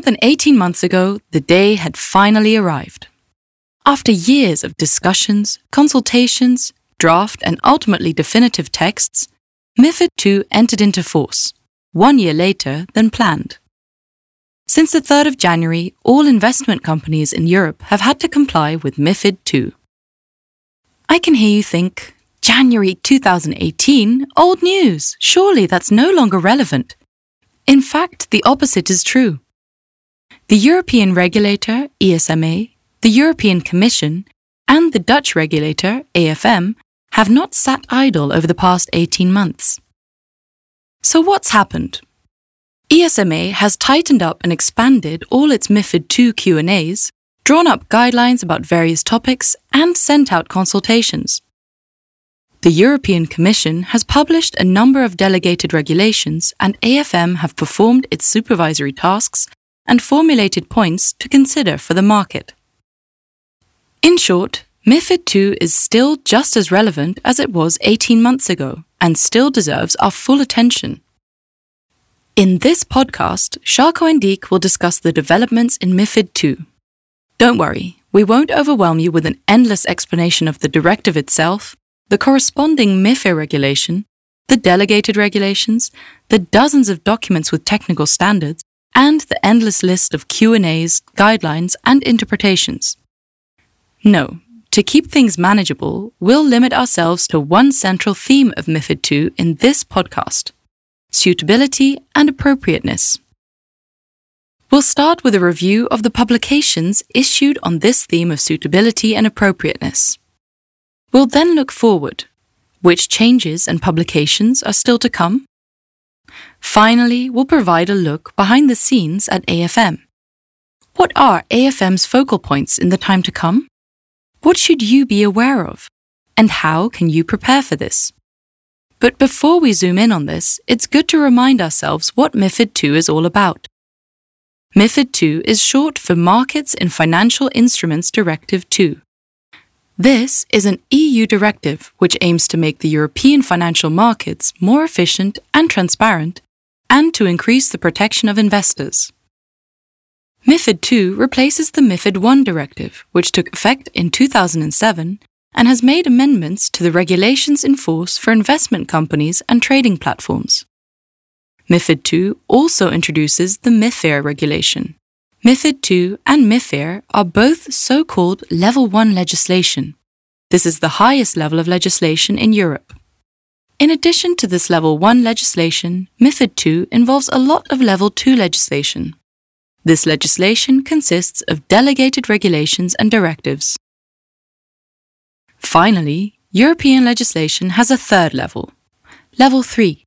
More than 18 months ago, the day had finally arrived. After years of discussions, consultations, draft, and ultimately definitive texts, MIFID II entered into force, one year later than planned. Since the 3rd of January, all investment companies in Europe have had to comply with MIFID II. I can hear you think, January 2018? Old news. Surely that's no longer relevant. In fact, the opposite is true. The European regulator, ESMA, the European Commission, and the Dutch regulator, AFM, have not sat idle over the past 18 months. So what's happened? ESMA has tightened up and expanded all its MiFID II Q&As, drawn up guidelines about various topics, and sent out consultations. The European Commission has published a number of delegated regulations, and AFM have performed its supervisory tasks and formulated points to consider for the market. In short, MIFID II is still just as relevant as it was 18 months ago and still deserves our full attention. In this podcast, Sharko and Deek will discuss the developments in MIFID II. Don't worry, we won't overwhelm you with an endless explanation of the directive itself the corresponding MIFIR regulation, the delegated regulations, the dozens of documents with technical standards, and the endless list of Q&As, guidelines, and interpretations. No, to keep things manageable, we'll limit ourselves to one central theme of MIFID II in this podcast suitability and appropriateness. We'll start with a review of the publications issued on this theme of suitability and appropriateness. We'll then look forward. Which changes and publications are still to come? Finally, we'll provide a look behind the scenes at AFM. What are AFM's focal points in the time to come? What should you be aware of? And how can you prepare for this? But before we zoom in on this, it's good to remind ourselves what MIFID II is all about. MIFID II is short for Markets in Financial Instruments Directive 2. This is an EU directive which aims to make the European financial markets more efficient and transparent and to increase the protection of investors. MIFID II replaces the MIFID I directive, which took effect in 2007 and has made amendments to the regulations in force for investment companies and trading platforms. MIFID II also introduces the MIFIR regulation, MIFID II and MIFIR are both so called Level 1 legislation. This is the highest level of legislation in Europe. In addition to this Level 1 legislation, MIFID II involves a lot of Level 2 legislation. This legislation consists of delegated regulations and directives. Finally, European legislation has a third level, Level 3,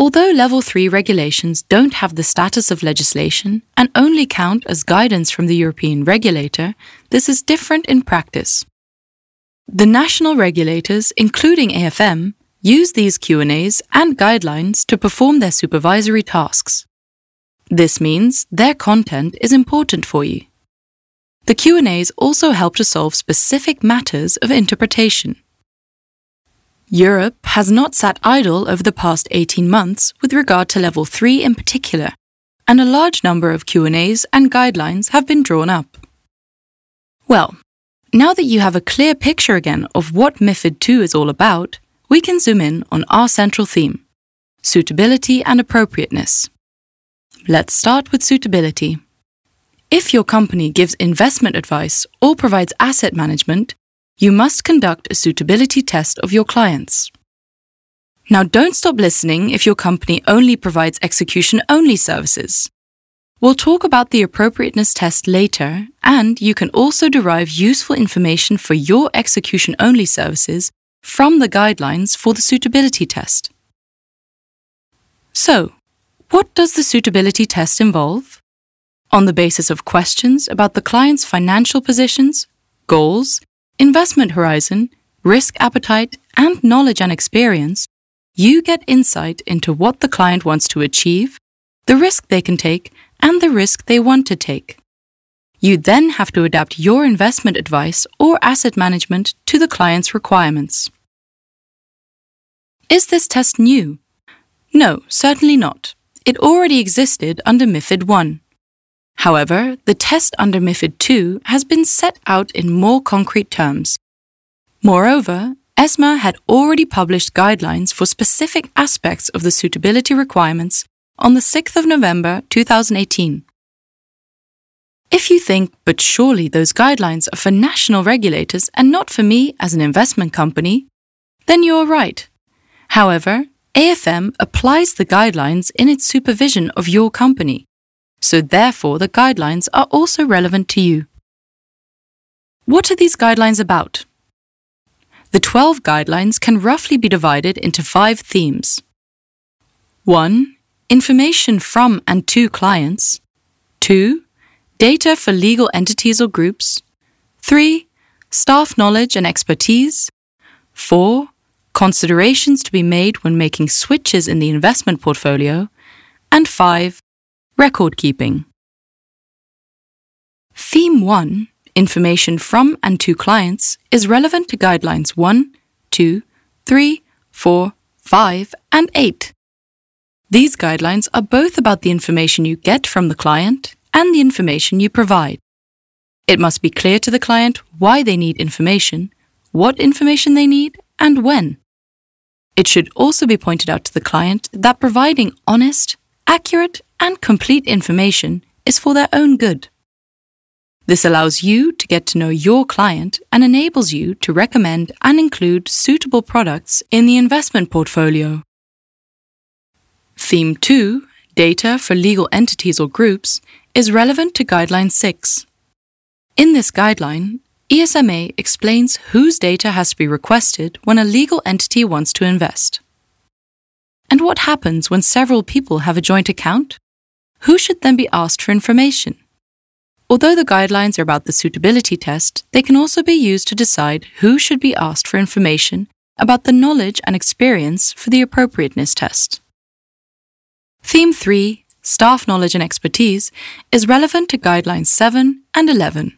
Although Level 3 regulations don't have the status of legislation and only count as guidance from the European regulator, this is different in practice. The national regulators, including AFM, use these Q&As and guidelines to perform their supervisory tasks. This means their content is important for you. The Q&As also help to solve specific matters of interpretation. Europe has not sat idle over the past 18 months with regard to level 3 in particular, and a large number of Q&As and guidelines have been drawn up. Well, now that you have a clear picture again of what MIFID II is all about, we can zoom in on our central theme suitability and appropriateness. Let's start with suitability. If your company gives investment advice or provides asset management, you must conduct a suitability test of your clients. Now, don't stop listening if your company only provides execution only services. We'll talk about the appropriateness test later, and you can also derive useful information for your execution only services from the guidelines for the suitability test. So, what does the suitability test involve? On the basis of questions about the client's financial positions, goals, investment horizon, risk appetite, and knowledge and experience, you get insight into what the client wants to achieve, the risk they can take, and the risk they want to take. You then have to adapt your investment advice or asset management to the client's requirements. Is this test new? No, certainly not. It already existed under MIFID I. However, the test under MIFID II has been set out in more concrete terms. Moreover, ESMA had already published guidelines for specific aspects of the suitability requirements on the 6th of November 2018. If you think, but surely those guidelines are for national regulators and not for me as an investment company, then you're right. However, AFM applies the guidelines in its supervision of your company, so therefore the guidelines are also relevant to you. What are these guidelines about? The 12 guidelines can roughly be divided into five themes 1. Information from and to clients, 2 data for legal entities or groups. 3. Staff knowledge and expertise. 4. Considerations to be made when making switches in the investment portfolio. And 5. Record keeping. Theme 1 Information from and to clients is relevant to guidelines 1, 2, 3, 4, 5, and 8. These guidelines are both about the information you get from the client and the information you provide. It must be clear to the client why they need information, what information they need, and when. It should also be pointed out to the client that providing honest, accurate, and complete information is for their own good. This allows you to get to know your client and enables you to recommend and include suitable products in the investment portfolio. Theme 2 Data for legal entities or groups is relevant to Guideline 6. In this guideline, ESMA explains whose data has to be requested when a legal entity wants to invest. And what happens when several people have a joint account? Who should then be asked for information? Although the guidelines are about the suitability test, they can also be used to decide who should be asked for information about the knowledge and experience for the appropriateness test. Theme 3 staff knowledge and expertise, is relevant to Guidelines 7 and 11.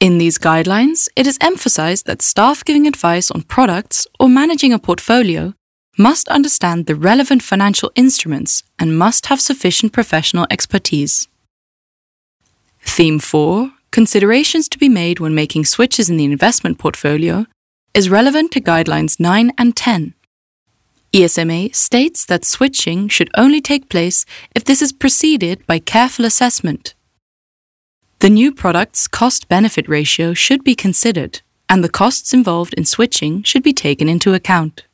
In these guidelines, it is emphasized that staff giving advice on products or managing a portfolio must understand the relevant financial instruments and must have sufficient professional expertise. Theme 4 Considerations to be made when making switches in the investment portfolio is relevant to Guidelines 9 and 10. ESMA states that switching should only take place if this is preceded by careful assessment. The new product's cost benefit ratio should be considered, and the costs involved in switching should be taken into account.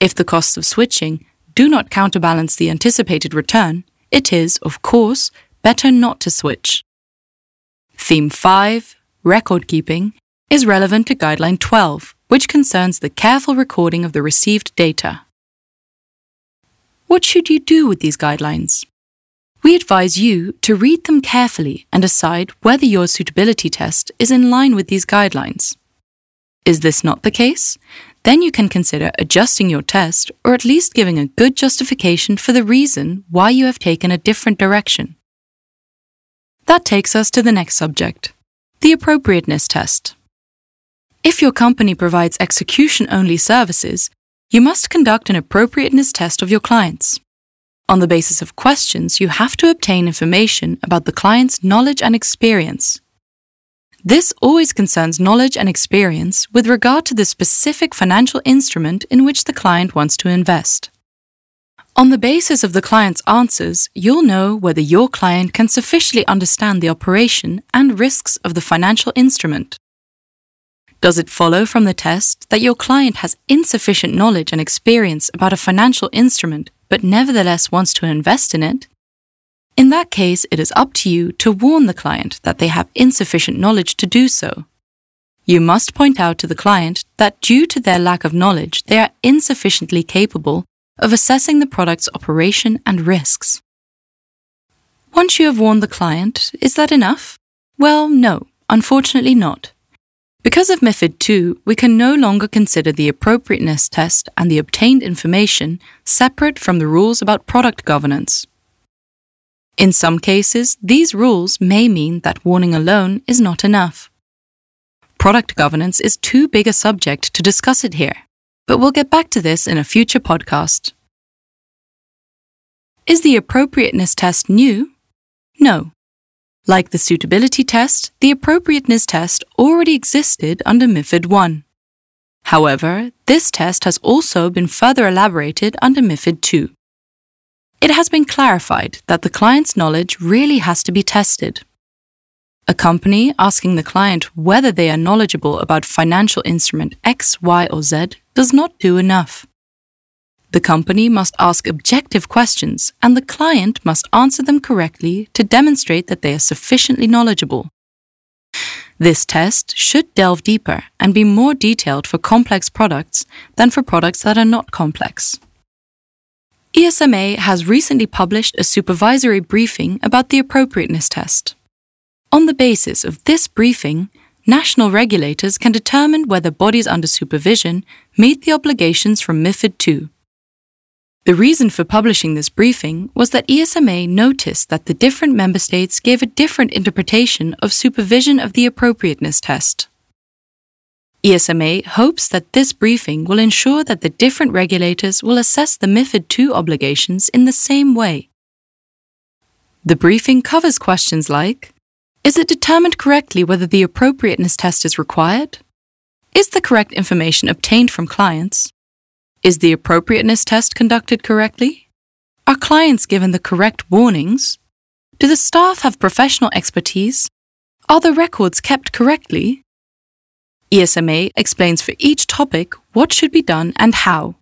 If the costs of switching do not counterbalance the anticipated return, it is, of course, better not to switch. Theme 5, Record Keeping, is relevant to Guideline 12, which concerns the careful recording of the received data. What should you do with these guidelines? We advise you to read them carefully and decide whether your suitability test is in line with these guidelines. Is this not the case? Then you can consider adjusting your test or at least giving a good justification for the reason why you have taken a different direction. That takes us to the next subject the appropriateness test. If your company provides execution only services, you must conduct an appropriateness test of your clients. On the basis of questions, you have to obtain information about the client's knowledge and experience. This always concerns knowledge and experience with regard to the specific financial instrument in which the client wants to invest. On the basis of the client's answers, you'll know whether your client can sufficiently understand the operation and risks of the financial instrument. Does it follow from the test that your client has insufficient knowledge and experience about a financial instrument but nevertheless wants to invest in it? In that case, it is up to you to warn the client that they have insufficient knowledge to do so. You must point out to the client that due to their lack of knowledge, they are insufficiently capable of assessing the product's operation and risks. Once you have warned the client, is that enough? Well, no, unfortunately not. Because of MIFID II, we can no longer consider the appropriateness test and the obtained information separate from the rules about product governance. In some cases, these rules may mean that warning alone is not enough. Product governance is too big a subject to discuss it here, but we'll get back to this in a future podcast. Is the appropriateness test new? No. Like the suitability test, the appropriateness test already existed under MIFID I. However, this test has also been further elaborated under MIFID II. It has been clarified that the client's knowledge really has to be tested. A company asking the client whether they are knowledgeable about financial instrument X, Y, or Z does not do enough. The company must ask objective questions and the client must answer them correctly to demonstrate that they are sufficiently knowledgeable. This test should delve deeper and be more detailed for complex products than for products that are not complex. ESMA has recently published a supervisory briefing about the appropriateness test. On the basis of this briefing, national regulators can determine whether bodies under supervision meet the obligations from MIFID II. The reason for publishing this briefing was that ESMA noticed that the different member states gave a different interpretation of supervision of the appropriateness test. ESMA hopes that this briefing will ensure that the different regulators will assess the MIFID II obligations in the same way. The briefing covers questions like Is it determined correctly whether the appropriateness test is required? Is the correct information obtained from clients? Is the appropriateness test conducted correctly? Are clients given the correct warnings? Do the staff have professional expertise? Are the records kept correctly? ESMA explains for each topic what should be done and how.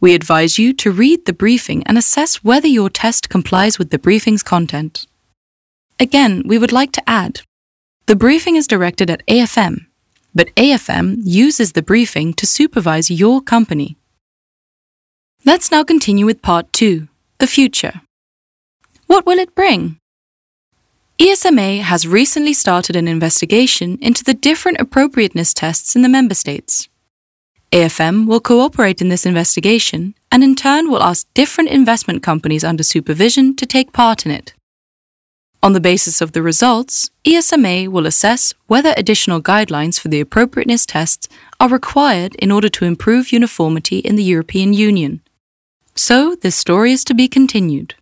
We advise you to read the briefing and assess whether your test complies with the briefing's content. Again, we would like to add the briefing is directed at AFM, but AFM uses the briefing to supervise your company. Let's now continue with part two the future. What will it bring? ESMA has recently started an investigation into the different appropriateness tests in the member states. AFM will cooperate in this investigation and in turn will ask different investment companies under supervision to take part in it. On the basis of the results, ESMA will assess whether additional guidelines for the appropriateness tests are required in order to improve uniformity in the European Union. So, this story is to be continued.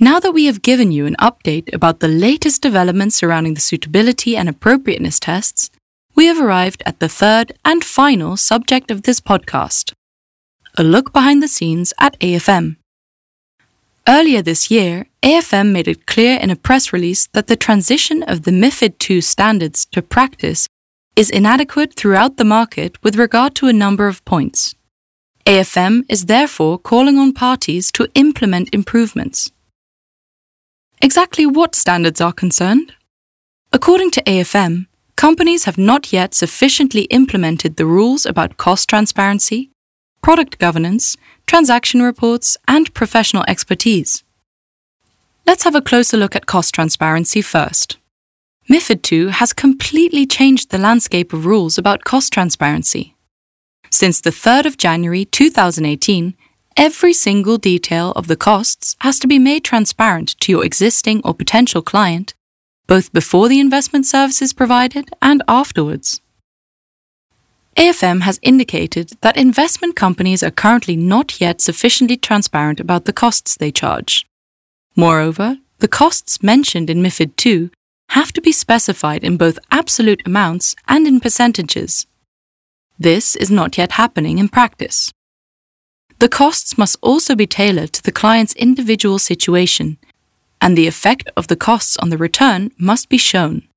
Now that we have given you an update about the latest developments surrounding the suitability and appropriateness tests, we have arrived at the third and final subject of this podcast a look behind the scenes at AFM. Earlier this year, AFM made it clear in a press release that the transition of the MIFID II standards to practice is inadequate throughout the market with regard to a number of points. AFM is therefore calling on parties to implement improvements. Exactly what standards are concerned? According to AFM, companies have not yet sufficiently implemented the rules about cost transparency, product governance, transaction reports, and professional expertise. Let's have a closer look at cost transparency first. MIFID II has completely changed the landscape of rules about cost transparency. Since the 3rd of January 2018, every single detail of the costs has to be made transparent to your existing or potential client, both before the investment service is provided and afterwards. AFM has indicated that investment companies are currently not yet sufficiently transparent about the costs they charge. Moreover, the costs mentioned in MIFID II have to be specified in both absolute amounts and in percentages. This is not yet happening in practice. The costs must also be tailored to the client's individual situation, and the effect of the costs on the return must be shown.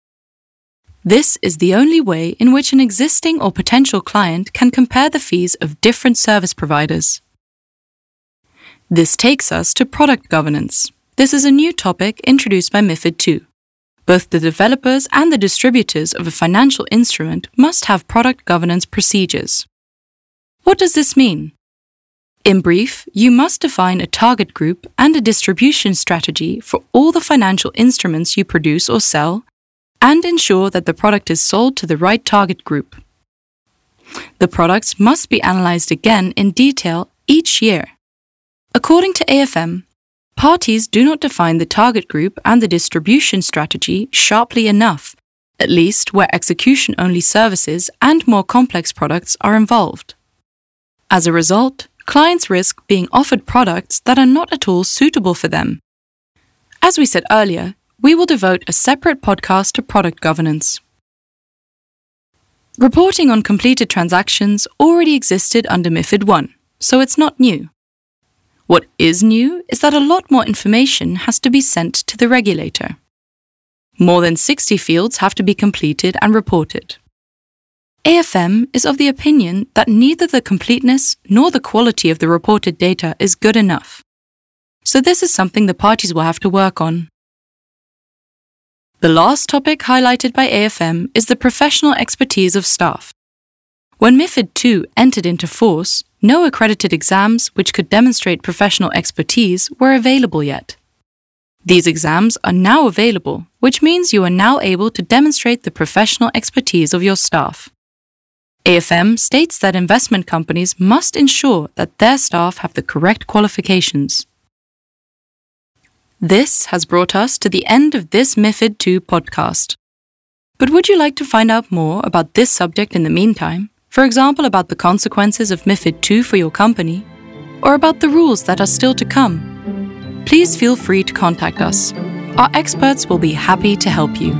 This is the only way in which an existing or potential client can compare the fees of different service providers. This takes us to product governance. This is a new topic introduced by MIFID II. Both the developers and the distributors of a financial instrument must have product governance procedures. What does this mean? In brief, you must define a target group and a distribution strategy for all the financial instruments you produce or sell, and ensure that the product is sold to the right target group. The products must be analyzed again in detail each year. According to AFM, Parties do not define the target group and the distribution strategy sharply enough, at least where execution only services and more complex products are involved. As a result, clients risk being offered products that are not at all suitable for them. As we said earlier, we will devote a separate podcast to product governance. Reporting on completed transactions already existed under MIFID I, so it's not new. What is new is that a lot more information has to be sent to the regulator. More than 60 fields have to be completed and reported. AFM is of the opinion that neither the completeness nor the quality of the reported data is good enough. So, this is something the parties will have to work on. The last topic highlighted by AFM is the professional expertise of staff. When MIFID II entered into force, no accredited exams which could demonstrate professional expertise were available yet. These exams are now available, which means you are now able to demonstrate the professional expertise of your staff. AFM states that investment companies must ensure that their staff have the correct qualifications. This has brought us to the end of this MIFID II podcast. But would you like to find out more about this subject in the meantime? For example, about the consequences of MIFID II for your company, or about the rules that are still to come? please feel free to contact us. Our experts will be happy to help you.